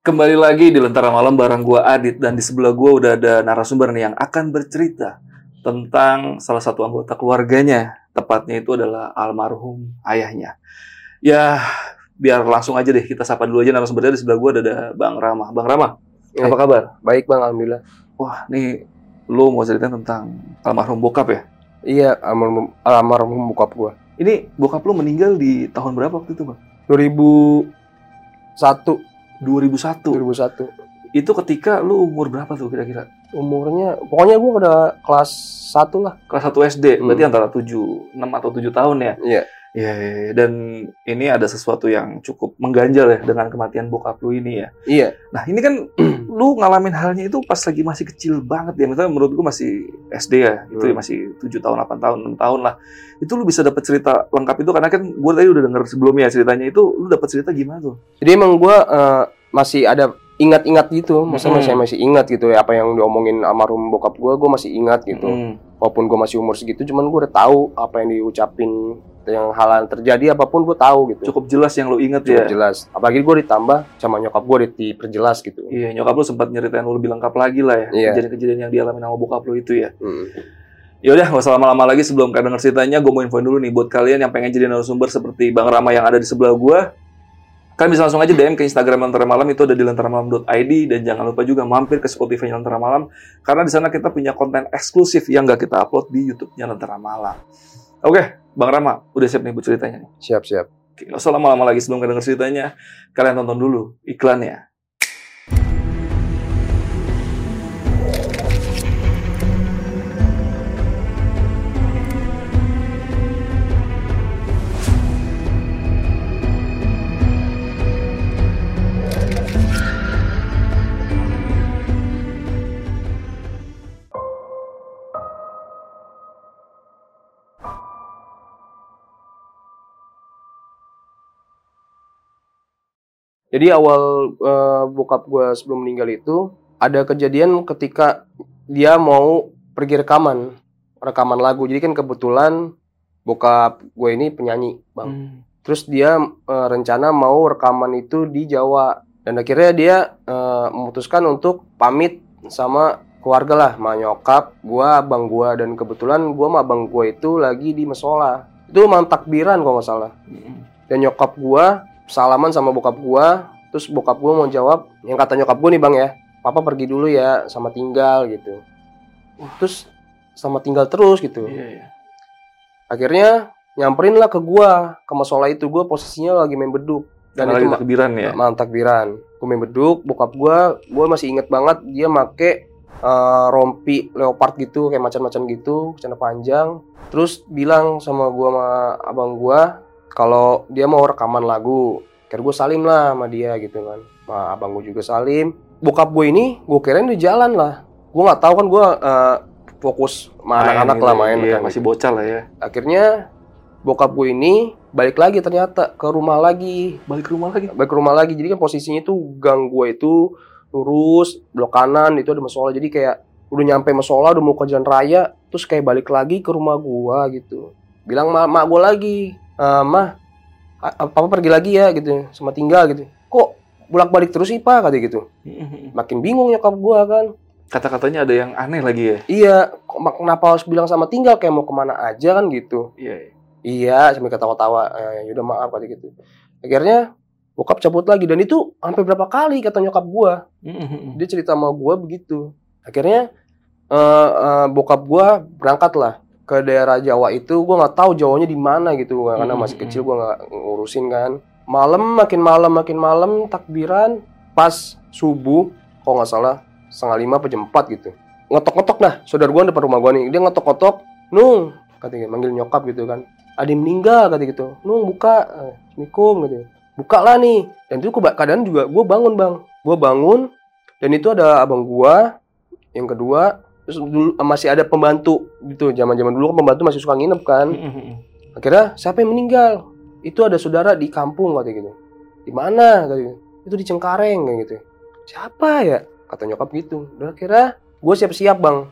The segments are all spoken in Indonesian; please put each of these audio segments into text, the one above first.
Kembali lagi di Lentera Malam bareng gua Adit dan di sebelah gua udah ada narasumber nih yang akan bercerita tentang salah satu anggota keluarganya. Tepatnya itu adalah almarhum ayahnya. Ya, biar langsung aja deh kita sapa dulu aja narasumbernya di sebelah gua ada, ada Bang Rama. Bang Rama, Eh. apa kabar? Baik bang, alhamdulillah. Wah, nih lu mau ceritain tentang almarhum bokap ya? Iya, almarhum, almarhum bokap gua. Ini bokap lu meninggal di tahun berapa waktu itu, Bang? 2001, 2001. 2001. Itu ketika lu umur berapa tuh kira-kira? Umurnya, pokoknya gua udah kelas 1 lah. Kelas 1 SD, berarti Hmm. antara 7, 6 atau 7 tahun ya? Iya. Iya, iya, iya. dan ini ada sesuatu yang cukup mengganjal ya dengan kematian bokap lu ini ya. Iya, Nah ini kan lu ngalamin halnya itu pas lagi masih kecil banget ya. Misalnya menurut gua masih SD ya, itu ya Hmm. masih 7 tahun, 8 tahun, 6 tahun lah. Itu lu bisa dapat cerita lengkap itu karena kan gua tadi udah denger sebelumnya ceritanya itu lu dapat cerita gimana tuh? jadi emang gua eh, masih ada ingat-ingat gitu. Maksudnya masih Mm-mm. masih ingat gitu ya apa yang diomongin almarhum bokap gua, gua masih ingat gitu. Hmm. Walaupun gua masih umur segitu, cuman gua udah tahu apa yang diucapin yang hal yang terjadi apa pun gua tahu gitu. Cukup jelas yang lu inget Cukup ya. jelas. Apalagi gua ditambah sama nyokap gua diperjelas gitu. Iya, nyokap lu sempat nyeritain lu lebih lengkap lagi lah ya. Iya. Kejadian-kejadian yang dialami sama bokap lu itu ya. Mm. Ya udah, nggak usah lama-lama lagi sebelum kalian denger ceritanya, gue mau infoin dulu nih buat kalian yang pengen jadi narasumber seperti Bang Rama yang ada di sebelah gue. Kalian bisa langsung aja DM ke Instagram Lentera Malam itu ada di lenteramalam.id dan jangan lupa juga mampir ke Spotify Lentera Malam karena di sana kita punya konten eksklusif yang nggak kita upload di YouTube-nya Lentera Malam. Oke, Bang Rama, udah siap nih buat ceritanya nih. Siap-siap. Oke, nggak usah lama-lama lagi sebelum kalian denger ceritanya, kalian tonton dulu iklannya. Jadi awal eh, bokap gue sebelum meninggal itu ada kejadian ketika dia mau pergi rekaman, rekaman lagu. Jadi kan kebetulan bokap gue ini penyanyi, bang. Hmm. Terus dia eh, rencana mau rekaman itu di Jawa dan akhirnya dia eh, memutuskan untuk pamit sama keluarga lah, sama nyokap, gua, abang gua dan kebetulan gua sama abang gua itu lagi di mesola. Itu malam takbiran kalau nggak salah Hmm. dan nyokap gua salaman sama bokap gua terus bokap gua mau jawab yang kata nyokap gua nih bang ya papa pergi dulu ya sama tinggal gitu. Terus sama tinggal terus gitu. Iya, iya. akhirnya nyamperin lah ke gua ke masalah itu. Gua posisinya lagi main beduk. Dan Karena itu lagi takbiran ya. malam takbiran. Gua main beduk bokap gua gua masih inget banget dia make eh, rompi leopard gitu kayak macan-macan gitu celana panjang. Terus bilang sama gua sama abang gua kalau dia mau rekaman lagu kira gue salim lah sama dia gitu kan sama abang gue juga salim bokap gue ini gue kirain di jalan lah gue nggak tahu kan gue eh, fokus sama anak-anak gitu lah ya. main Iya, kan, masih gitu. bocah lah ya. akhirnya bokap gue ini balik lagi ternyata ke rumah lagi Balik ke rumah lagi. balik ke rumah lagi jadi kan posisinya tuh gang gue itu lurus blok kanan itu ada musola jadi kayak udah nyampe musola udah mau ke jalan raya terus kayak balik lagi ke rumah gua gitu bilang mak mak gue lagi "Eh, mah a- papa pergi lagi ya gitu sama tinggal gitu kok bolak balik terus sih pak kata gitu makin bingung nyokap gua kan Kata-katanya ada yang aneh lagi ya. iya kok mak- kenapa harus bilang sama tinggal kayak mau ke mana aja kan gitu Iya. iya. Iya, sambil ketawa-tawa. Eh, yaudah maaf kata gitu. Akhirnya bokap cabut lagi dan itu sampai berapa kali kata nyokap gua. Dia cerita sama gua begitu. Akhirnya eh, eh, bokap gua berangkat lah ke daerah Jawa itu. Gua nggak tahu Jawanya di mana gitu karena masih Mm-mm. kecil gua nggak ngurusin kan. Malam makin malam makin malam takbiran pas subuh kalau nggak salah setengah lima apa jam empat gitu. Ngetok-ngetok dah saudara gua depan rumah gua nih. Dia ngetok-ngetok nung katanya manggil nyokap gitu kan. Ada yang meninggal kata gitu. Nung buka. Eh, assalamualaikum gitu buka lah nih. Dan itu keadaan juga gue bangun bang. Gue bangun dan itu ada abang gua yang kedua terus dulu masih ada pembantu gitu. Zaman zaman dulu kan pembantu masih suka nginep kan. Akhirnya siapa yang meninggal? Itu ada saudara di kampung kata gitu. Di mana? Kata gitu. Itu di Cengkareng kayak gitu. Siapa ya? Kata nyokap gitu. Dan akhirnya gue siap-siap bang.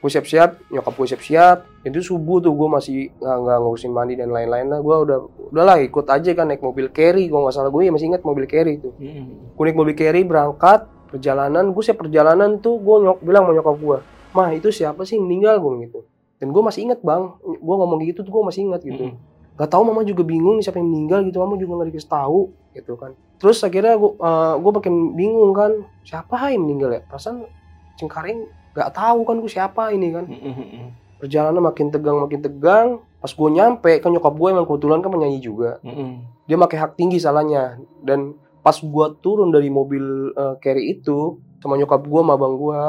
Gue siap-siap nyokap gue siap-siap. Itu subuh tuh gue masih nggak ngurusin mandi dan lain-lain lah. Gue udah udahlah ikut aja kan naik mobil carry. Gue nggak salah gue ya masih ingat mobil carry itu gue naik mobil carry berangkat perjalanan. Gue siap perjalanan tuh gue nyok bilang sama nyokap gue mah itu siapa sih yang meninggal? Gue gitu. Dan gue masih ingat bang gue ngomong gitu tuh gue masih ingat gitu. Mm-mm. Gak tahu mama juga bingung nih siapa yang meninggal gitu mama juga nggak dikasih tahu gitu kan. Terus akhirnya gue gue makin bingung kan siapa yang meninggal ya? Perasaan cengkaring gak tahu kan gue siapa ini kan. Mm-mm. perjalanan makin tegang makin tegang. Pas gue nyampe kan nyokap gue emang kebetulan kan penyanyi juga. Mm-mm. dia pakai hak tinggi salahnya. Dan pas gue turun dari mobil eh, carry itu sama nyokap gue sama abang gue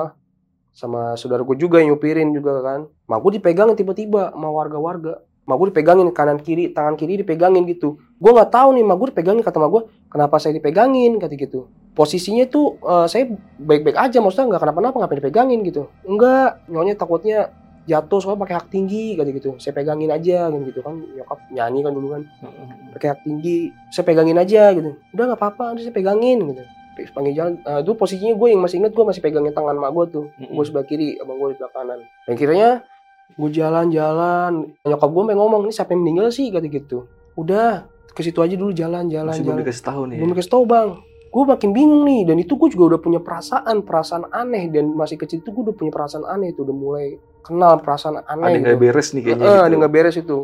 sama saudara gue juga yang nyupirin juga kan. Mak gue dipegangin tiba-tiba sama warga-warga. Mak gue dipegangin kanan kiri tangan kiri dipegangin gitu. Gue nggak tahu nih mak gue dipegangin kata mak gue kenapa saya dipegangin? kata gitu. Posisinya tuh eh, saya baik-baik aja maksudnya nggak kenapa-napa ngapain dipegangin gitu. Enggak nyonya takutnya jatuh soalnya pakai hak tinggi kata gitu. Saya pegangin aja gitu, gitu kan. Nyokap nyanyi kan dulu kan. Pakai hak tinggi saya pegangin aja gitu. Udah nggak apa-apa udah saya pegangin gitu Panggil jalan Eh, itu posisinya gue yang masih inget gue masih pegangin tangan mak gue tuh Mm-mm. gue sebelah kiri abang gue di sebelah kanan dan kiranya gue jalan-jalan nyokap gue pengen ngomong ini siapa yang meninggal sih kata gitu udah ke situ aja dulu jalan-jalan Masih belum jalan dikasih tahu nih. ya? belum dikasih tau bang gue makin bingung nih dan itu gue juga udah punya perasaan perasaan aneh dan masih kecil itu gue udah punya perasaan aneh itu udah mulai kenal perasaan Ada aneh nggak gitu. beres nih kayaknya. Eh, gitu. ada nggak beres itu.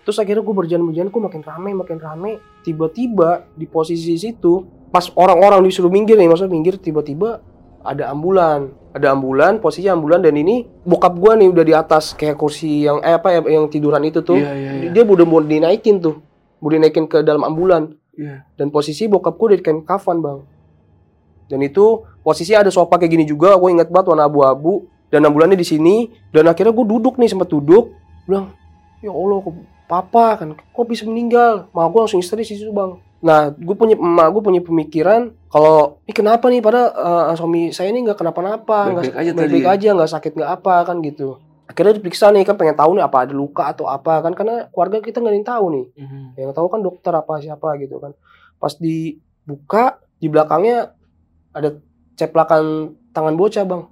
Terus akhirnya gue berjalan-berjalan, gue makin rame, makin rame. Tiba-tiba di posisi situ, pas orang-orang disuruh minggir nih, maksudnya minggir, tiba-tiba ada ambulan. Ada ambulan, posisi ambulan dan ini bokap gue nih udah di atas kayak kursi yang eh apa ya, yang tiduran itu tuh. Iya iya iya. Dia udah mau dinaikin tuh, mau dinaikin ke dalam ambulan. Iya. Dan posisi bokap gue udah di kain kafan bang. Dan itu posisi ada sofa kayak gini juga, gue inget banget warna abu-abu. Dan ambulannya di sini. Dan akhirnya gue duduk nih sempat duduk. Bilang, ya Allah, kok papa kan, kok bisa meninggal? Mak gue langsung histeris di situ bang. Nah, gue punya emak gue punya pemikiran kalau ini kenapa nih pada eh, suami saya ini nggak kenapa-napa, nggak Baik-baik aja baik-baik tadi. aja, nggak sakit nggak apa kan gitu. Akhirnya diperiksa nih kan pengen tahu nih apa ada luka atau apa kan karena keluarga kita nggak ada yang tahu nih Mhm. yang tahu kan dokter apa siapa gitu kan pas dibuka di belakangnya ada ceplakan tangan bocah bang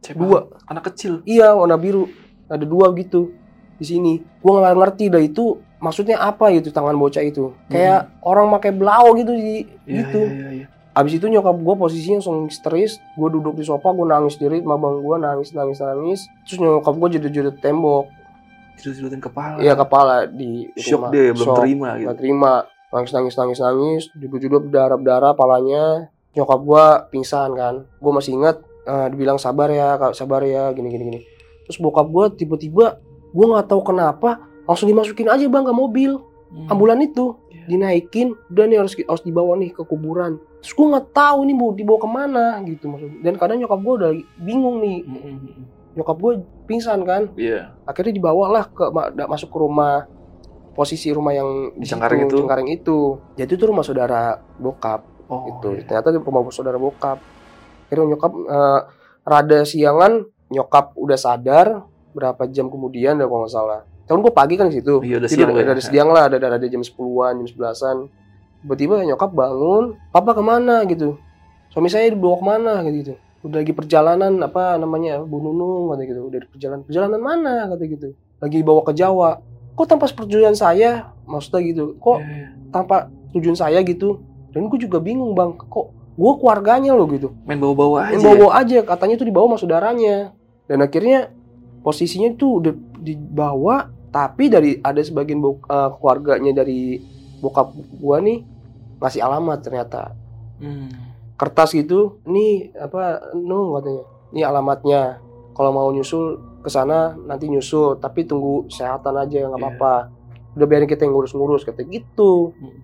Siapa? dua Anak kecil. iya warna biru ada dua gitu di sini gua nggak ngerti dah itu maksudnya apa gitu tangan bocah itu kayak orang pakai belau gitu di Iya gitu iya iya. iya. abis itu nyokap gua posisinya langsung histeris gue duduk di sofa gue nangis diri sama bang gue nangis nangis nangis terus nyokap gue jedut-jedut tembok Jedut-jedutin kepala. iya kepala di Shock rumah. dia belum Shock. terima gitu. nggak terima nangis nangis nangis nangis duduk duduk berdarah berdarah palanya nyokap gua pingsan kan gua masih ingat eh, dibilang sabar ya sabar ya gini gini gini terus bokap gua tiba-tiba gua nggak tahu kenapa langsung dimasukin aja bang ke mobil Hmm. ambulan itu Iya. dinaikin udah nih harus harus dibawa nih ke kuburan terus gua nggak tahu nih bu dibawa ke mana gitu maksudnya dan kadang nyokap gua udah bingung nih Mhm. nyokap gua pingsan kan Iya. akhirnya dibawalah ke masuk ke rumah posisi rumah yang Di Cengkareng itu? Cengkareng itu jadi itu rumah saudara bokap Oh. itu iya. ternyata di rumah saudara bokap akhirnya nyokap eh, rada siangan nyokap udah sadar berapa jam kemudian dah kalau nggak salah tahun gue pagi kan di situ. Iya, udah Jadi siang udah, ya. siang lah ada ada jam 10-an jam 11-an tiba-tiba nyokap bangun papa ke mana? gitu. Suami saya dibawa ke mana? gitu, gitu. Udah lagi perjalanan apa namanya Bu Nunung kata gitu. Udah di perjalanan perjalanan mana? kata gitu. Lagi dibawa ke Jawa. Kok tanpa persetujuan saya? maksudnya gitu. Kok Iya, iya. tanpa tujuan saya gitu? Dan gue juga bingung bang kok gue keluarganya loh gitu. Main bawa-bawa aja. yang bawa bawa aja katanya tuh dibawa sama saudaranya. Dan akhirnya posisinya tuh udah dibawa tapi dari ada sebagian bok- eh, keluarganya dari bokap gua nih ngasih alamat ternyata Hmm. kertas gitu nih apa no katanya ini alamatnya kalau mau nyusul ke sana nanti nyusul tapi tunggu kesehatan aja nggak Iya. apa-apa udah biarin kita yang ngurus-ngurus kata gitu Hmm.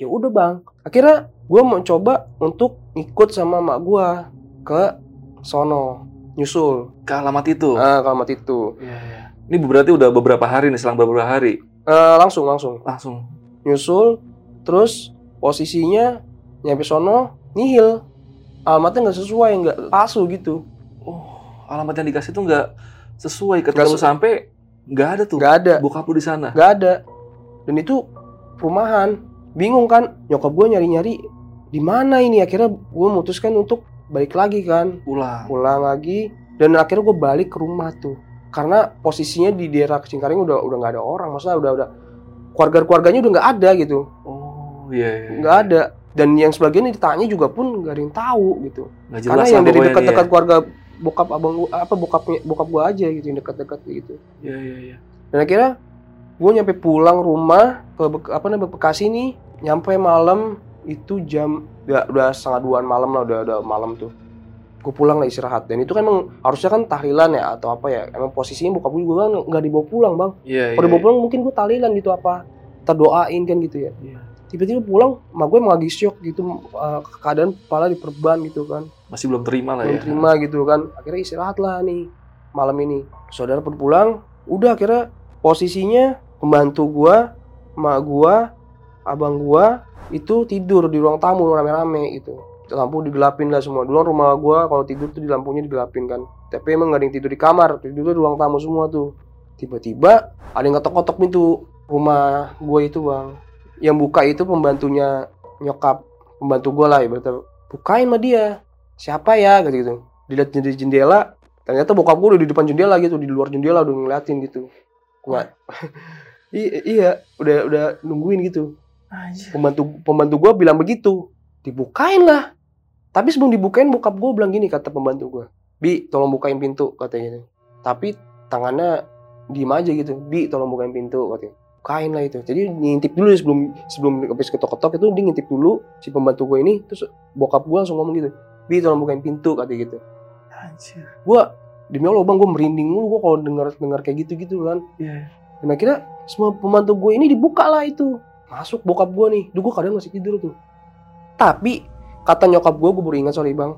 Ya udah bang akhirnya gue mencoba untuk ikut sama mak gue ke sono nyusul Ke alamat itu. ah alamat itu Iya, iya. Ini berarti udah beberapa hari nih, selang beberapa hari. Eh, langsung langsung Langsung. nyusul terus posisinya nyampe sono nihil alamatnya nggak sesuai nggak palsu gitu Oh, alamat yang dikasih tuh nggak sesuai. Ketika lu sampai, nggak ada tuh. nggak ada Bokap lu di sana. nggak ada dan itu perumahan bingung kan nyokap gue nyari nyari di mana ini akhirnya gue memutuskan untuk balik lagi kan Pulang. pulang lagi dan akhirnya gue balik ke rumah tuh karena posisinya di daerah Cingkaring udah udah nggak ada orang maksudnya udah udah keluarga keluarganya udah nggak ada gitu Oh iya. iya. nggak ada dan yang sebagian ditanya juga pun nggak ada yang tahu gitu jelas karena yang dari dekat-dekat keluarga bokap abang gua apa bokapnya bokap gua aja gitu yang dekat-dekat gitu Ya. Iya iya iya. dan akhirnya gue nyampe pulang rumah ke Bek- apa namanya Bekasi nih nyampe malam itu jam udah, udah setengah duaan malam lah udah udah malam tuh. Gue pulang lah istirahat. Dan itu kan emang harusnya kan tahlilan ya atau apa ya emang posisinya bokap gue kan nggak dibawa pulang bang. Iya iya. kalau dibawa pulang mungkin gue tahlilan gitu apa terdoain kan gitu ya. Iya. tiba-tiba pulang mak gue emang lagi shock gitu uh, keadaan kepala diperban gitu kan. Masih belum terima lah belum ya. terima gitu kan. Akhirnya istirahat lah nih malam ini. Saudara pun pulang udah akhirnya posisinya pembantu gua emak gua abang gua itu tidur di ruang tamu rame-rame gitu. Lampu digelapin lah semua. Dulu rumah gua kalau tidur tuh di lampunya digelapin kan. Tapi emang gak ada yang tidur di kamar. Tidur di ruang tamu semua tuh. Tiba-tiba ada yang ngetok-ngetok pintu rumah gua itu bang. Yang buka itu pembantunya nyokap. Pembantu gua lah ibaratnya. Bukain sama dia. Siapa ya? Gitu gitu. Dilihat dari jendela. Ternyata bokap gue udah di depan jendela gitu. Di luar jendela udah ngeliatin gitu. Nggak I- iya udah udah nungguin gitu. Anjir. pembantu pembantu gue bilang begitu. Dibukain lah. Tapi sebelum dibukain bokap gue bilang gini kata pembantu gue bi tolong bukain pintu katanya gitu. Tapi tangannya diem aja gitu. Bi tolong bukain pintu katanya. Bukain lah itu. Jadi ngintip dulu sebelum sebelum habis ketok-ketok itu dia ngintip dulu si pembantu gue ini. Terus bokap gue langsung ngomong gitu. Bi tolong bukain pintu katanya gitu. Anjir. gue demi Allah bang gue merinding mulu. Gue kalau dengar dengar kayak gitu gitu kan. Iya. Dan akhirnya semua pembantu gue ini dibuka lah itu. Masuk bokap gue nih. Dulu gue kadang masih tidur tuh. Tapi kata nyokap gue gue baru ingat sorry bang.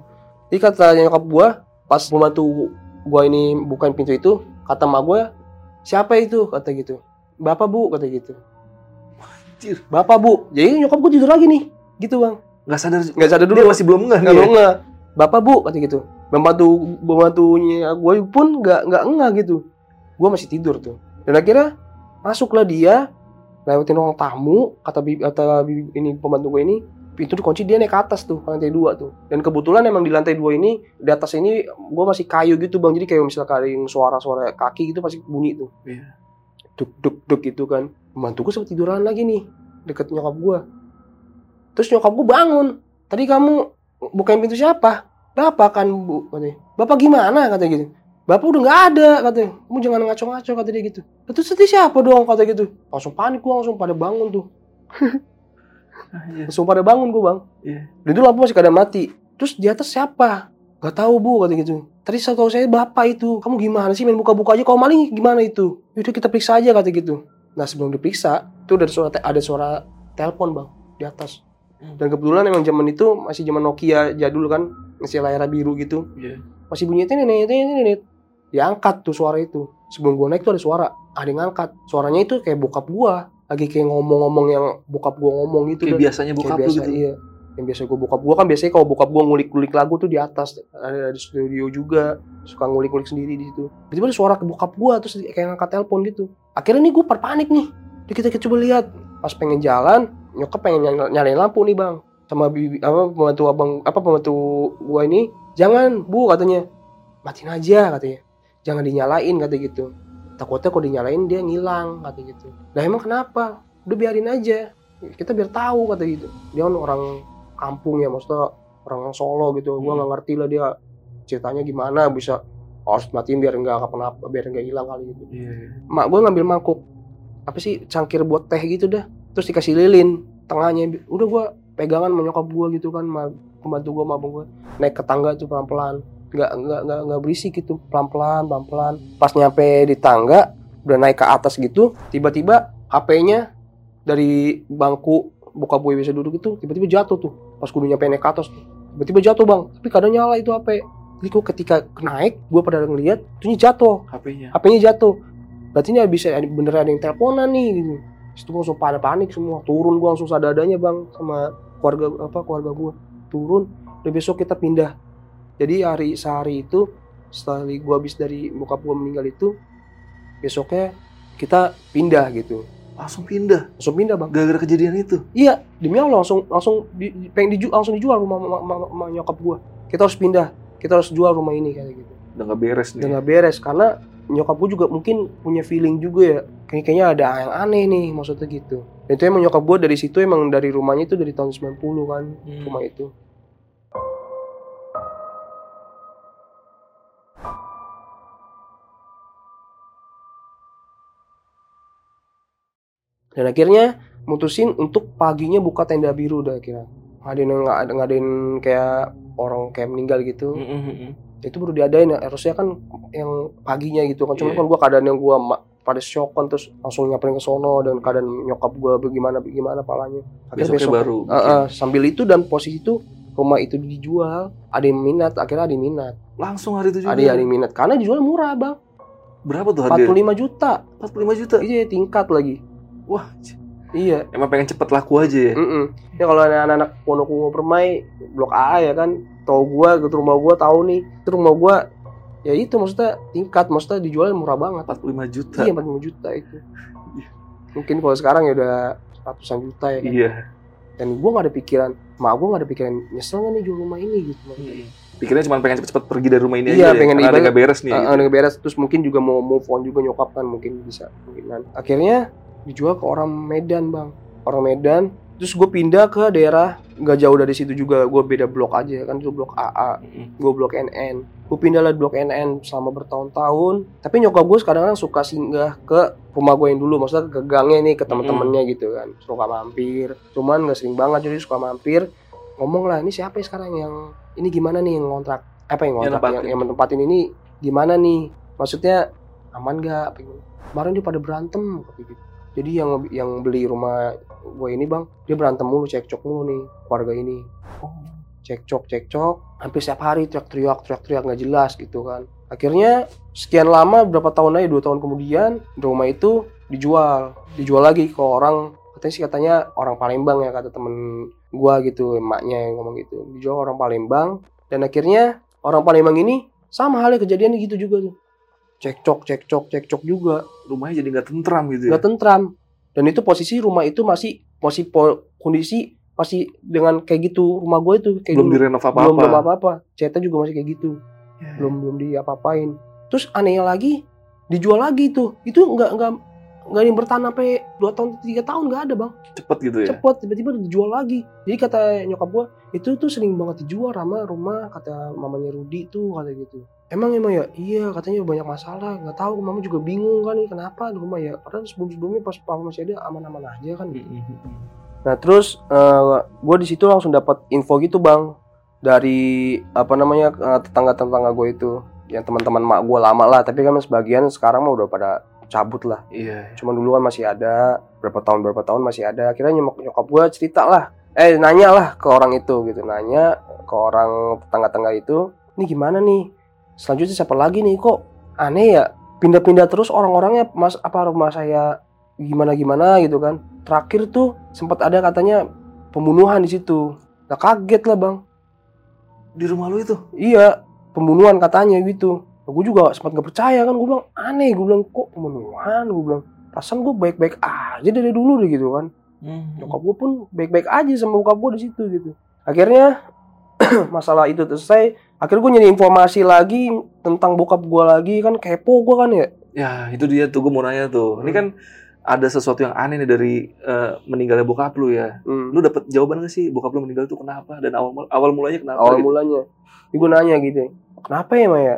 Jadi kata nyokap gue pas pembantu gue ini bukain pintu itu kata mak gue siapa itu? kata gitu. Bapak bu kata gitu. Anjir. bapak bu. Jadi nyokap gue tidur lagi nih. Gitu bang. Nggak sadar. nggak sadar Dia dulu masih belum nggak nih. mau nggak bapak bu kata gitu. Pembantu pembantunya gue pun nggak nggak enggak gitu. Gue masih tidur tuh dan akhirnya masuklah dia lewatin ruang tamu kata bibi, kata bibi ini pembantu gue ini pintu dikunci dia naik ke atas tuh lantai dua tuh. Dan kebetulan emang di lantai dua ini di atas ini gue masih kayu gitu bang. Jadi kayak misalnya yang suara-suara kaki gitu pasti bunyi tuh. Iya. duk duk duk gitu kan. Pembantu gue sempat tiduran lagi nih deket nyokap gue terus nyokap gue bangun. Tadi kamu bukain pintu siapa? Bapak kan bu katanya. Bapak gimana? Kata gitu bapak udah nggak ada katanya. Kamu jangan ngaco-ngaco kata dia gitu. "Lah, terus tadi siapa dong kata gitu? Langsung panik gue langsung pada bangun tuh. Anjir. langsung pada bangun gue bang. Iya. dan itu lampu masih keadaan mati. Terus di atas siapa? Gak tahu bu kata gitu. Tadi saya tahu saya bapak itu. Kamu gimana sih main buka-buka aja? Kalau maling gimana itu? Yaudah kita periksa aja kata gitu. Nah sebelum diperiksa itu ada suara ada suara telepon bang di atas. Dan kebetulan emang zaman itu masih zaman Nokia jadul kan masih layar biru gitu. Iya. masih bunyi ini ini ini ini diangkat tuh suara itu. Sebelum gua naik tuh ada suara. Ada yang ngangkat. Suaranya itu kayak bokap gua. Lagi kayak ngomong-ngomong yang bokap gua ngomong gitu Kayak dan- biasanya bokap kayak biasa, gitu. iya. Yang biasa gue bokap gue kan biasanya kalau bokap gue ngulik-ngulik lagu tuh di atas. Ada di studio juga. Suka ngulik-ngulik sendiri di situ. Tiba-tiba ada suara ke bokap gue terus kayak ngangkat telepon gitu. Akhirnya nih gue panik nih. Jadi kita, kita coba lihat. Pas pengen jalan nyokap pengen nyala- nyalain lampu nih bang. Sama bibi apa pembantu abang apa pembantu gue ini. Jangan bu katanya. Matiin aja katanya jangan dinyalain kata gitu. Takutnya kalau dinyalain dia ngilang kata gitu. Lah emang kenapa? Udah biarin aja. Kita biar tahu kata gitu. Dia kan orang kampung ya maksudnya orang Solo gitu. Gua Hmm. nggak ngerti lah dia ceritanya gimana bisa harus matiin biar nggak kenapa biar nggak hilang kali gitu. Iya. mak gue ngambil mangkuk. Apa sih cangkir buat teh gitu dah. Terus dikasih lilin tengahnya. Udah gua pegangan menyokap gua gitu kan pembantu gua sama abang gua. Naik ke tangga tuh pelan pelan nggak nggak nggak nggak berisik gitu pelan pelan pelan pelan pas nyampe di tangga udah naik ke atas gitu tiba-tiba HP-nya dari bangku buka gue bisa duduk itu tiba-tiba jatuh tuh pas gue udah nyampe naik ke atas tuh tiba-tiba jatuh bang tapi kadang nyala itu HP jadi kok ketika naik gue pada ngeliat tuh jatuh HP-nya. HP-nya jatuh. Berarti ini bisa bener ada yang teleponan nih gitu. Gua langsung pada panik semua. Turun gua langsung sadadanya bang sama keluarga apa keluarga gua. Turun. Dan besok kita pindah. Jadi hari sehari itu setelah gua habis dari bokap gua meninggal itu besoknya kita pindah gitu. Langsung pindah. langsung pindah bang Gara-gara kejadian itu. iya demi Allah langsung langsung di, di- pengen diju, langsung dijual rumah ma- ma- ma- ma- nyokap gua kita harus pindah kita harus jual rumah ini kayak gitu Udah nggak beres nih. udah nggak beres karena nyokap gue juga mungkin punya feeling juga ya kayak kayaknya ada yang aneh nih maksudnya gitu dan itu emang nyokap gue dari situ emang dari rumahnya itu dari tahun 90 kan Hmm. rumah itu dan akhirnya mutusin untuk paginya buka tenda biru udah kira ngadain nggak ada ngadain kayak orang kayak meninggal gitu Mm, mm, mm. itu baru diadain ya harusnya kan yang paginya gitu kan cuma Iya. kan gua keadaan yang gua ma- pada shock kan terus langsung nyamperin ke sono dan keadaan nyokap gua bagaimana bagaimana palanya akhirnya besok baru. Eh, eh, sambil itu dan posisi itu rumah itu dijual ada yang minat akhirnya ada yang minat Langsung hari itu juga. ada yang minat karena dijual murah bang Berapa tuh harganya? 45 juta 45 juta. iya tingkat lagi Wah, iya emang pengen cepet laku aja ya. Mm-mm. Ya kalau ada anak-anak Wonokumo Permai blok A ya kan, tau gua gitu rumah gua tahu nih, itu rumah gua ya itu maksudnya tingkat, maksudnya dijual murah banget. 45 juta. Iya 45 juta itu. Mungkin kalau sekarang ya udah ratusan juta ya kan. Iya. Dan gua nggak ada pikiran, mak gua nggak ada pikiran nyesel nggak nih jual rumah ini gitu. Pikirnya cuma pengen cepet-cepet pergi dari rumah ini Iya, aja. ya, pengen karena ada nggak beres nih. Ah, gitu. ah, udah beres terus mungkin juga mau move on juga nyokap kan mungkin bisa mungkinan. Akhirnya dijual ke orang Medan bang, orang Medan. Terus gue pindah ke daerah nggak jauh dari situ juga, gue beda blok aja kan itu blok AA, Mm, gue blok NN. Gue pindah lah blok NN selama bertahun-tahun. Tapi nyokap gue kadang-kadang suka singgah ke rumah gue yang dulu, maksudnya ke gangnya nih ke teman-temannya gitu kan, suka mampir. Cuman nggak sering banget jadi suka mampir. Ngomong lah ini siapa ya sekarang yang ini gimana nih yang ngontrak apa yang Yang ngontrak yang, nempatin. yang menempatin ini gimana nih? Maksudnya aman gak? Kemarin dia pada berantem gitu. Jadi yang yang beli rumah gue ini bang, dia berantem mulu, cekcok mulu nih keluarga ini. Oh. cekcok cekcok hampir setiap hari teriak-teriak teriak-teriak nggak jelas gitu kan. Akhirnya sekian lama berapa tahun aja dua tahun kemudian rumah itu dijual. Dijual lagi ke orang katanya sih katanya orang Palembang ya kata temen gua gitu emaknya yang ngomong gitu. Dijual orang Palembang dan akhirnya orang Palembang ini sama halnya kejadian gitu juga tuh cekcok cekcok cekcok juga Rumahnya jadi nggak tentram gitu ya. nggak tentram dan itu posisi rumah itu masih masih po- kondisi masih dengan kayak gitu rumah gue itu kayak Belum dulu. direnov belum apa-apa. belum apa-apa catnya juga masih kayak gitu Ya. belum belum diapa-apain terus anehnya lagi dijual lagi tuh itu nggak nggak nggak ada yang bertahan sampai dua tahun tiga tahun nggak ada bang. Cepet gitu ya. cepet tiba-tiba dijual lagi. Jadi kata nyokap gua itu tuh sering banget dijual sama rumah kata mamanya Rudi tuh kata gitu. Emang emang ya? Iya katanya banyak masalah. Nggak tahu mama juga bingung kan kenapa di rumah ya? Padahal sebelum sebelumnya pas papa masih ada aman-aman aja kan. Mm, mm, mm. Nah terus gue di situ langsung dapat info gitu bang dari apa namanya eh, tetangga-tetangga gue itu. Yang teman-teman mak gue lama lah tapi kan sebagian sekarang mah udah pada cabut lah. Iya. cuman dulu kan masih ada berapa tahun berapa tahun masih ada. Akhirnya nyokap, nyokap gue cerita lah. Eh nanya lah ke orang itu gitu. Nanya ke orang tetangga-tetangga itu ini gimana nih? Selanjutnya siapa lagi nih? Kok aneh ya? Pindah-pindah terus orang-orangnya mas apa rumah saya gimana gimana gitu kan. Terakhir tuh sempat ada katanya pembunuhan di situ. Nah kaget lah bang. Di rumah lu itu. iya pembunuhan katanya gitu gue juga sempat gak percaya kan gue bilang aneh gue bilang kok pembunuhan gue bilang perasaan gue baik-baik aja dari dulu deh gitu kan nyokap gue pun baik-baik aja sama bokap gue di situ gitu akhirnya masalah itu selesai akhirnya gue nyari informasi lagi tentang bokap gue lagi kan kepo gue kan ya Ya, itu dia tuh gue mau nanya tuh. Ini Hmm. kan ada sesuatu yang aneh nih dari eh, meninggalnya bokap lu ya. Hmm. Lu dapet jawaban gak sih bokap lu meninggal tuh kenapa dan awal awal mulanya kenapa? awal gitu? mulanya gue nanya gitu kenapa ya Maya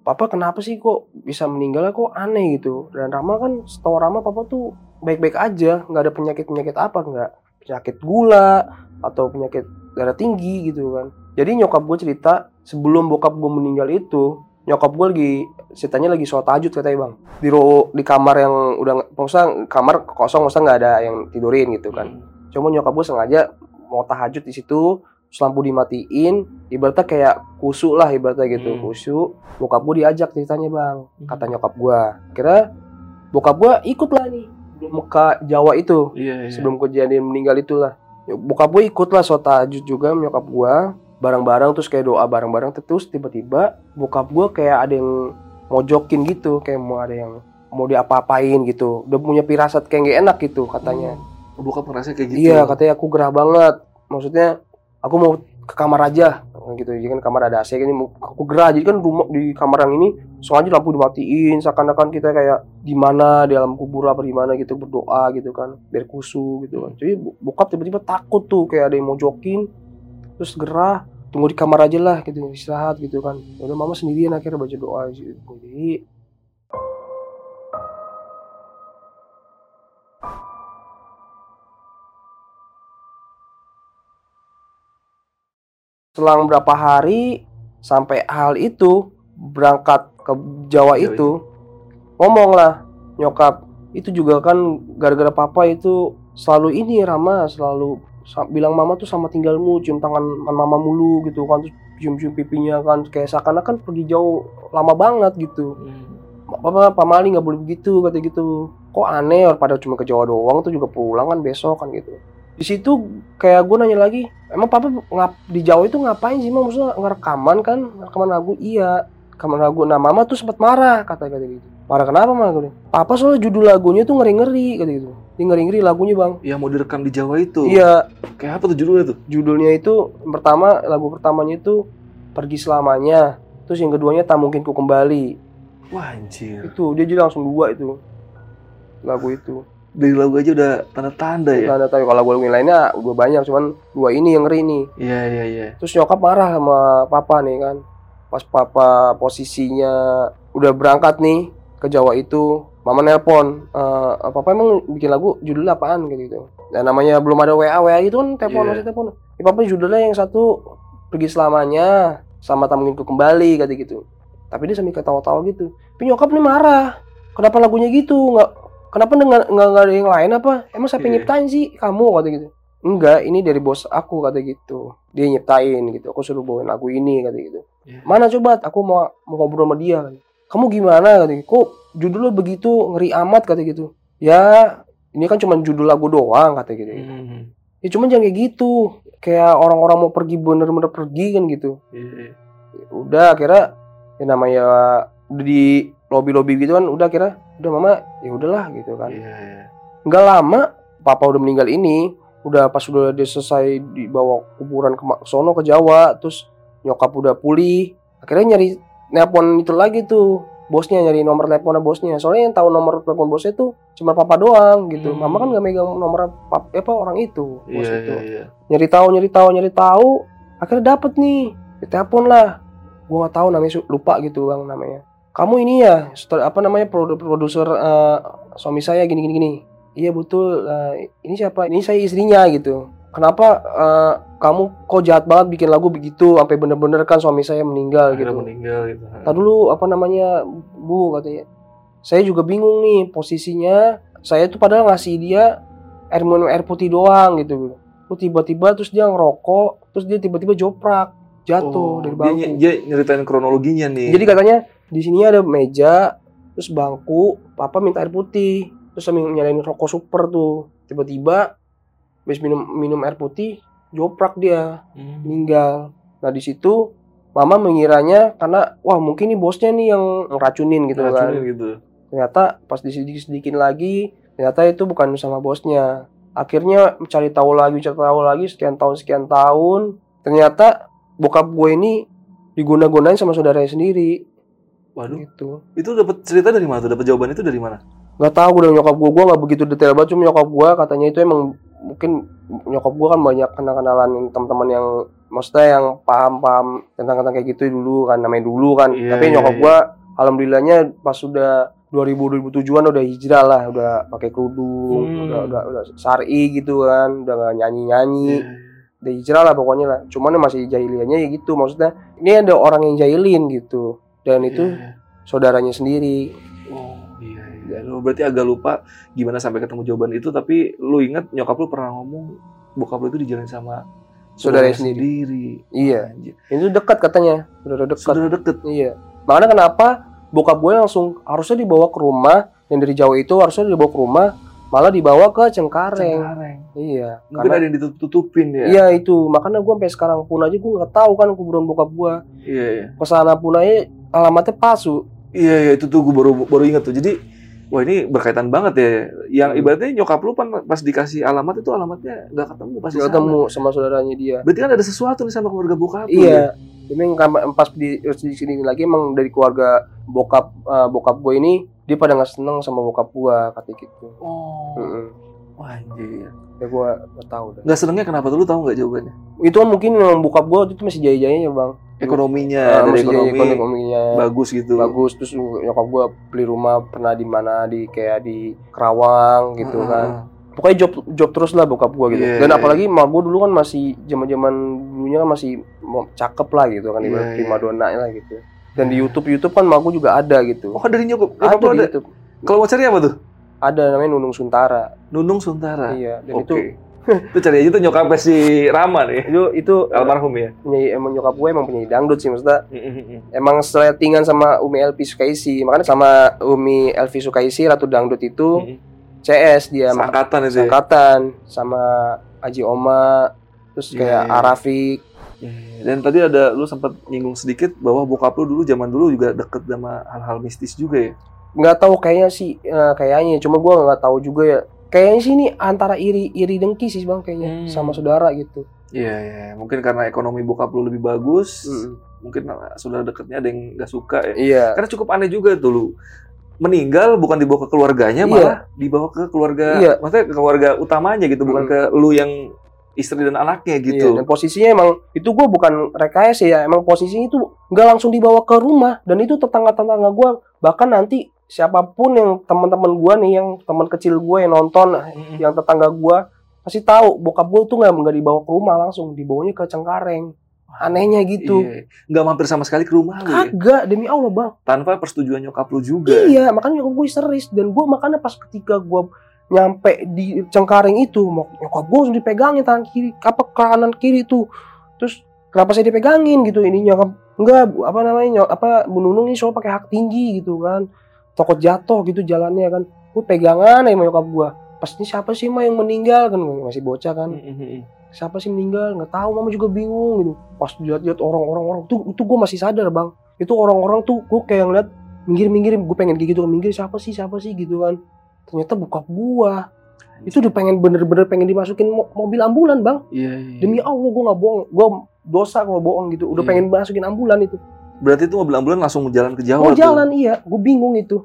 papa kenapa sih kok bisa meninggal? Kok aneh gitu. Dan Rama kan setahu Rama papa tuh baik-baik aja. Nggak ada penyakit penyakit apa. Nggak penyakit gula atau penyakit darah tinggi gitu kan. Jadi nyokap gue cerita sebelum bokap gue meninggal itu nyokap gue lagi ceritanya lagi sholat tahajud katanya bang. Di ro di kamar yang udah nggak- maksudnya kamar kosong maksudnya nggak ada yang tidurin gitu kan. Hmm. cuma nyokap gue sengaja mau tahajud di situ terus lampu dimatiin ibaratnya kayak kusuk lah ibaratnya gitu. Hmm. kusuk bokap gue diajak ceritanya bang. Hmm. kata nyokap gue kira bokap gue ikut lah nih belum ke Jawa itu. Iya, iya. sebelum kejadian meninggal itulah bokap gue ikut lah sholat tahajud juga nyokap gue bareng-bareng terus kayak doa bareng-bareng terus tiba-tiba bokap gue kayak ada yang mojokin gitu. Kayak mau ada yang mau diapa-apain gitu. Udah punya pirasat kayak gak enak gitu katanya. Oh, bokap ngerasa kayak gitu. iya katanya aku gerah banget. Maksudnya aku mau ke kamar aja gitu. Jadi kan kamar ada AC kan aku gerah jadi kan rumah di kamar yang ini sengaja lampu dimatiin. Seakan-akan kita kayak di mana di dalam kubur apa di mana gitu berdoa gitu kan. Biar kusu gitu kan. Jadi bo- bokap tiba-tiba takut tuh kayak ada yang mau jokin. Terus gerah tunggu di kamar aja lah gitu istirahat gitu kan. Udah mama sendirian akhirnya baca doa gitu jadi selang berapa hari sampai hal itu berangkat ke Jawa Jawa itu ngomong lah nyokap. Itu juga kan gara-gara papa itu selalu ini Rama selalu bilang mama tuh sama tinggalmu cium tangan mama mulu gitu kan terus cium-cium pipinya kan kayak seakan-akan pergi jauh lama banget gitu. Hmm. Papa, Pak Mali nggak boleh begitu kata gitu. Kok aneh pada cuma ke Jawa doang tuh juga pulang kan besok kan gitu di situ kayak gue nanya lagi emang papa ngap di Jawa itu ngapain sih Mam? maksudnya ngerekaman kan? Rekaman lagu? Iya rekaman lagu. Nah mama tuh sempat marah kata kata gitu. Marah kenapa mah gue papa soalnya judul lagunya tuh ngeri ngeri kata gitu. Ini ngeri ngeri lagunya bang. Yang mau direkam di Jawa itu. iya. Kayak apa tuh judulnya tuh? judulnya itu pertama lagu pertamanya itu pergi selamanya. Terus yang keduanya tak mungkin ku kembali. Wah anjir. itu dia jadi langsung dua itu lagu itu Dari lagu aja udah tanda-tanda ya. Nah, tahu kalau lagu lainnya udah banyak cuman dua ini yang ngeri nih. Iya iya iya. terus nyokap marah sama papa nih kan. Pas papa posisinya udah berangkat nih ke Jawa itu mama nelpon "Eh, papa emang bikin lagu judulnya apaan? kayak gitu. Dan namanya belum ada WA WA itu kan telepon Iya. masih telepon. Ya, papa judulnya yang satu pergi selamanya sama tak mungkin ku kembali kata gitu. Tapi dia sambil ketawa-tawa gitu. Tapi nyokap nih marah. Kenapa lagunya gitu? Nggak kenapa nggak nggak ada yang lain apa? Emang siapa yang Iya. nyiptain sih? Kamu kata gitu. Enggak ini dari bos aku kata gitu. Dia nyiptain gitu. Aku suruh bawain lagu ini kata gitu. Iya. mana coba? Aku mau mau ngobrol sama dia kamu gimana? Kata gitu. kok judulnya begitu ngeri amat kata gitu. Ya ini kan cuma judul lagu doang kata gitu. Hmm. ya cuman jangan kayak gitu. Kayak orang-orang mau pergi bener-bener pergi kan gitu. Iya, iya. udah akhirnya ya namanya udah di lobby lobby gitu kan udah akhirnya udah mama ya udahlah gitu kan Iya, iya. nggak lama papa udah meninggal ini udah pas udah dia selesai dibawa kuburan ke sono ke Jawa terus nyokap udah pulih akhirnya nyari nelpon itu lagi tuh bosnya nyari nomor teleponnya bosnya soalnya yang tahu nomor telepon bosnya tuh cuma papa doang gitu Hmm. mama kan nggak megang nomor pap, apa orang itu bos Iya itu iya iya. nyari tahu nyari tahu nyari tahu akhirnya dapet nih ditelepon lah gua nggak tahu namanya lupa gitu bang namanya kamu ini ya apa namanya produ- produser eh, suami saya gini gini gini. Iya betul. Eh, ini siapa? Ini saya istrinya gitu. Kenapa eh, kamu kok jahat banget bikin lagu begitu sampai bener-bener kan suami saya meninggal Akhirnya gitu? meninggal gitu. Tadi dulu apa namanya bu katanya. Saya juga bingung nih posisinya. Saya tuh padahal ngasih dia air minum air putih doang gitu. Terus tiba-tiba terus dia ngerokok terus dia tiba-tiba joprak. Jatuh Oh, dari dia, bangku. ny- dia nyeritain kronologinya nih. jadi katanya di sini ada meja terus bangku papa minta air putih terus sambil nyalain rokok super tuh tiba-tiba habis minum minum air putih joprak dia Hmm. meninggal. Nah di situ mama mengiranya karena wah mungkin nih bosnya nih yang ngeracunin gitu kan. Racunin gitu. Ternyata pas disedikit-sedikin lagi ternyata itu bukan sama bosnya. Akhirnya mencari tahu lagi, cari tahu lagi sekian tahun sekian tahun. Ternyata bokap gue ini diguna-gunain sama saudaranya sendiri Waduh, gitu. itu dapat cerita dari mana? Dapat jawaban itu dari mana? Gak tahu gue nyokap gue, gue gak begitu detail banget cuma nyokap gue katanya itu emang mungkin nyokap gue kan banyak kenal-kenalan teman-teman yang maksudnya yang paham-paham tentang tentang kayak gitu dulu kan namanya dulu kan Iya, tapi iya, nyokap iya. gue alhamdulillahnya pas sudah 2000 2007-an udah hijrah lah udah pakai kerudung Hmm. udah udah udah sari gitu kan udah gak nyanyi-nyanyi Iya. udah hijrah lah pokoknya lah cuman masih jahiliannya ya gitu maksudnya ini ada orang yang jahilin gitu dan itu Iya. saudaranya sendiri Oh iya, iya. Lu berarti agak lupa gimana sampai ketemu jawaban itu, tapi lu inget nyokap lu pernah ngomong bokap lu itu dijalin sama Saudaranya saudaranya sendiri. Iya. Anjir. itu dekat katanya sudah dekat Saudara deket. Iya. Makanya kenapa bokap gue langsung harusnya dibawa ke rumah yang dari Jawa itu harusnya dibawa ke rumah malah dibawa ke Cengkareng. Cengkareng. Iya. Mungkin Karena ada yang ditutup-tutupin ya. iya itu makanya gue sampai sekarang pun aja gue nggak tahu kan kuburan bokap gue. Iya, iya. Ke sana pun aja alamatnya palsu. Iya, iya, itu tuh gue baru baru ingat tuh. Jadi Wah ini berkaitan banget ya. Yang Hmm. ibaratnya nyokap lu pas dikasih alamat itu alamatnya nggak ketemu pas Gak ketemu sama saudaranya dia. Berarti kan ada sesuatu nih sama keluarga bokap lu ya? Iya. Ini yang pas di, di sini lagi emang dari keluarga bokap eh, bokap gue ini dia pada nggak seneng sama bokap gue kata gitu. Oh, Mm-mm. wah anjir. Ya gue nggak tahu dah. Nggak senengnya kenapa tuh lu tahu nggak jawabannya? Itu kan mungkin yang bokap gue waktu itu masih jaya-jayanya bang. Ekonominya, Ah, dari ekonomi ekonominya bagus gitu. bagus terus nyokap gue beli rumah pernah di mana di kayak di Kerawang gitu Heeh. kan. Pokoknya job job terus lah bokap gue gitu. Iya, Dan iya. apalagi emak gue dulu kan masih zaman-zaman dulunya kan masih cakep lah gitu kan Iya, ibarat iya. primadona lah gitu. Dan di YouTube YouTube kan emak gue juga ada gitu. Oh dari nyokap, ada lu di ada. YouTube. Kalau mau cari apa tuh? Ada namanya Nunung Suntara. Nunung Suntara. Iya, dan Oke. itu itu cari aja tuh nyokapnya si Rama nih. itu itu Almarhum ya. penyanyi emang nyokap gue emang penyanyi dangdut sih maksudnya emang settingan sama Umi Elvi Sukaisi makanya sama Umi Elvi Sukaisi Ratu Dangdut itu CS dia Sangkatan itu ya. angkatan sama Aji Oma terus Iya, kayak iya. Arafik Iya, Dan tadi ada lu sempat nyinggung sedikit bahwa bokap lu dulu zaman dulu juga deket sama hal-hal mistis juga ya. nggak tahu kayaknya sih eh, kayaknya cuma gue nggak tahu juga ya kayaknya sih ini antara iri iri dengki sih bang kayaknya Hmm. sama saudara gitu Iya, iya. Mungkin karena ekonomi bokap lu lebih bagus, Mm. mungkin saudara deketnya ada yang nggak suka ya. iya Karena cukup aneh juga tuh lu. Meninggal bukan dibawa ke keluarganya, Iya. malah dibawa ke keluarga, Iya. maksudnya ke keluarga utamanya gitu, bukan Mm. ke lu yang istri dan anaknya Iya, gitu. dan posisinya emang itu gue bukan rekayasa ya, emang posisinya itu nggak langsung dibawa ke rumah dan itu tetangga-tetangga gue bahkan nanti siapa pun yang teman-teman gue nih yang teman kecil gue yang nonton Mm-mm. yang tetangga gue pasti tahu bokap gue tuh nggak nggak dibawa ke rumah langsung dibawanya ke Cengkareng anehnya gitu Iya. Nggak mampir sama sekali ke rumah lu ya. kagak demi Allah bang Tanpa persetujuan nyokap lu juga. iya makanya nyokap gue histeris dan gue makanya pas ketika gue nyampe di Cengkareng itu mau- nyokap gue langsung dipegangin tangan kiri apa kanan kiri tuh terus kenapa saya dipegangin gitu ini nyokap enggak apa namanya nyok, apa Bu Nunung ini soal pakai hak tinggi gitu kan takut jatuh gitu jalannya kan. Gue pegangan ya sama nyokap gue pas ini siapa sih mah yang meninggal? Kan masih bocah kan. Mm-mm. siapa sih meninggal? Nggak tahu mama juga bingung gitu. Pas lihat-lihat orang-orang orang tuh itu gue masih sadar bang. Itu orang-orang tuh gue kayak ngeliat minggir-minggir gue pengen kayak gitu minggir siapa sih siapa sih? gitu kan. Ternyata bokap gua. Itu udah pengen bener-bener pengen dimasukin mo- mobil ambulan bang. Iya, iya. demi Allah gue nggak bohong. Gue dosa kalau bohong gitu. Udah Iya. pengen masukin ambulan itu Berarti itu mobil ambulan langsung jalan ke Jawa oh tuh. jalan iya gue bingung itu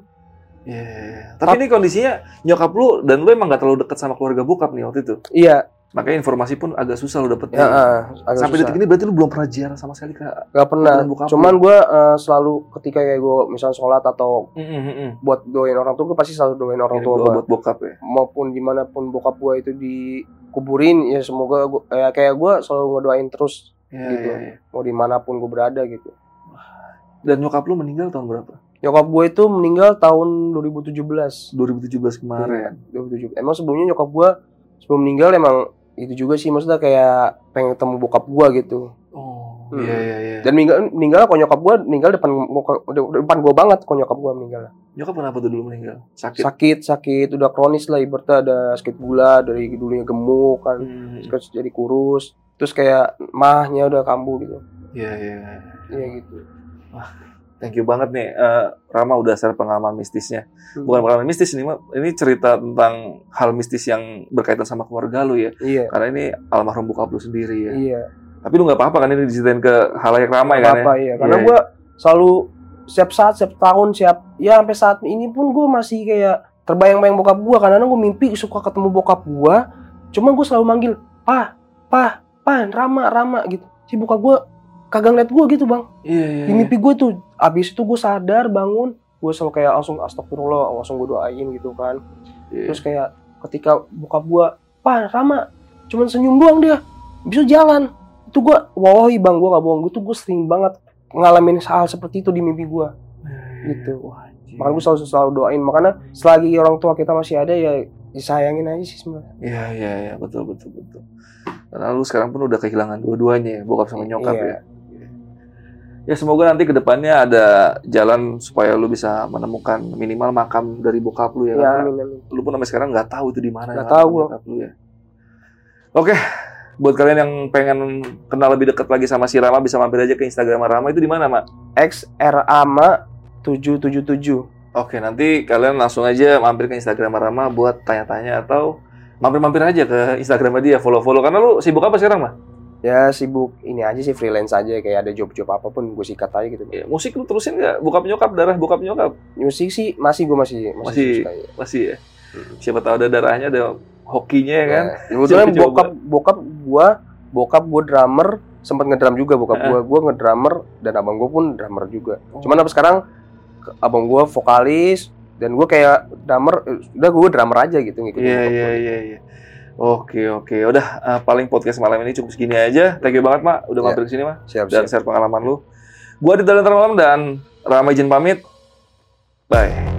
iya. Tapi ini kondisinya nyokap lu dan lu emang gak terlalu dekat sama keluarga bokap nih waktu itu. iya Makanya informasi pun agak susah lu dapetnya. ya, ah, agak Sampai susah. detik ini berarti lu belum pernah ziarah sama sekali ke Gak pernah cuman gue selalu ketika kayak gue misalnya sholat atau Mm-mm. buat doain orang tua gue pasti selalu doain orang tua gue buat bokap ya. maupun di mana pun bokap gue itu dikuburin ya semoga gua, ya kayak gue selalu ngedoain terus Iya, Gitu. iya, iya. mau di mana pun gue berada gitu Dan nyokap lu meninggal tahun berapa? nyokap gue itu meninggal tahun 2017 2017 kemarin. 2017 emang sebelumnya nyokap gue sebelum meninggal emang itu juga sih maksudnya kayak pengen ketemu bokap gue gitu Oh, Hmm. iya iya iya. dan meninggal meninggal kok nyokap gue meninggal depan muka- depan gue banget kok nyokap gue meninggal Nyokap kenapa tuh dulu meninggal? Sakit. sakit sakit udah kronis lah ibaratnya ada sakit gula dari dulunya gemuk kan Hmm. terus jadi kurus terus kayak mahnya udah kambuh gitu Iya iya. iya. iya Thank you banget nih, eh, Rama udah share pengalaman mistisnya. Hmm. Bukan pengalaman mistis ini, mah ini cerita tentang hal mistis yang berkaitan sama keluarga lu ya. iya Karena ini almarhum bokap lu sendiri ya. iya Tapi lu nggak apa-apa kan ini diceritain ke halayak ramai kan ya? apa iya karena Iya, gue selalu setiap saat setiap tahun siap ya sampai saat ini pun gue masih kayak terbayang-bayang bokap gue karena gue mimpi suka ketemu bokap gue cuman gue selalu manggil pa pa pa rama rama gitu si bokap gue kagak ngeliat gue gitu bang Iya iya. di mimpi gue tuh abis itu gue sadar bangun gue selalu kayak langsung astagfirullah langsung gue doain gitu kan Iya. terus kayak ketika bokap gue pa rama cuman senyum doang dia bisa jalan itu gue wallahi bang gue gak bohong gue tuh gue sering banget ngalamin hal seperti itu di mimpi gue gitu. Wah, anjing. makanya gue selalu selalu doain makanya selagi orang tua kita masih ada ya disayangin aja sih sebenarnya Iya iya iya betul betul betul. Karena lu sekarang pun udah kehilangan dua-duanya ya, bokap sama nyokap Iya. ya. Ya semoga nanti ke depannya ada jalan supaya lu bisa menemukan minimal makam dari bokap lu ya. ya Karena amin amin lu pun sampai sekarang nggak tahu itu di mana. Nggak makam tahu bokap lu ya. Oke, buat kalian yang pengen kenal lebih dekat lagi sama si Rama bisa mampir aja ke Instagram Rama itu di mana, Mak? X R A M A 777 Oke, nanti kalian langsung aja mampir ke Instagram Rama buat tanya-tanya atau mampir-mampir aja ke Instagram dia, follow-follow. Karena lu sibuk apa sekarang, mah? Ya sibuk ini aja sih freelance aja kayak ada job-job apa pun gue sikat aja gitu. Ya, musik lu terusin nggak? Bokap nyokap, darah bokap nyokap? Musik sih masih gue masih masih, Masih. suka ya. Masih ya? Hmm. Siapa tahu ada darahnya, ada hokinya ya kan? Nah, kebetulan Coba-coba. bokap bokap gua bokap gua drummer sempat ngedrum juga bokap Heeh. gua gua ngedrummer dan abang gua pun drummer juga. Oh. Cuman apa sekarang abang gua vokalis dan gua kayak drummer eh, udah gua drummer aja gitu ngikutin Iya, bokap iya, gua. Oke, oke. Udah, eh, paling podcast malam ini cukup segini aja. Thank you banget, Mak. Udah mampir ke sini, Mak. Siap Dan siap. share pengalaman lu. Gua di Dalam Malam dan Ramai Jin pamit. Bye.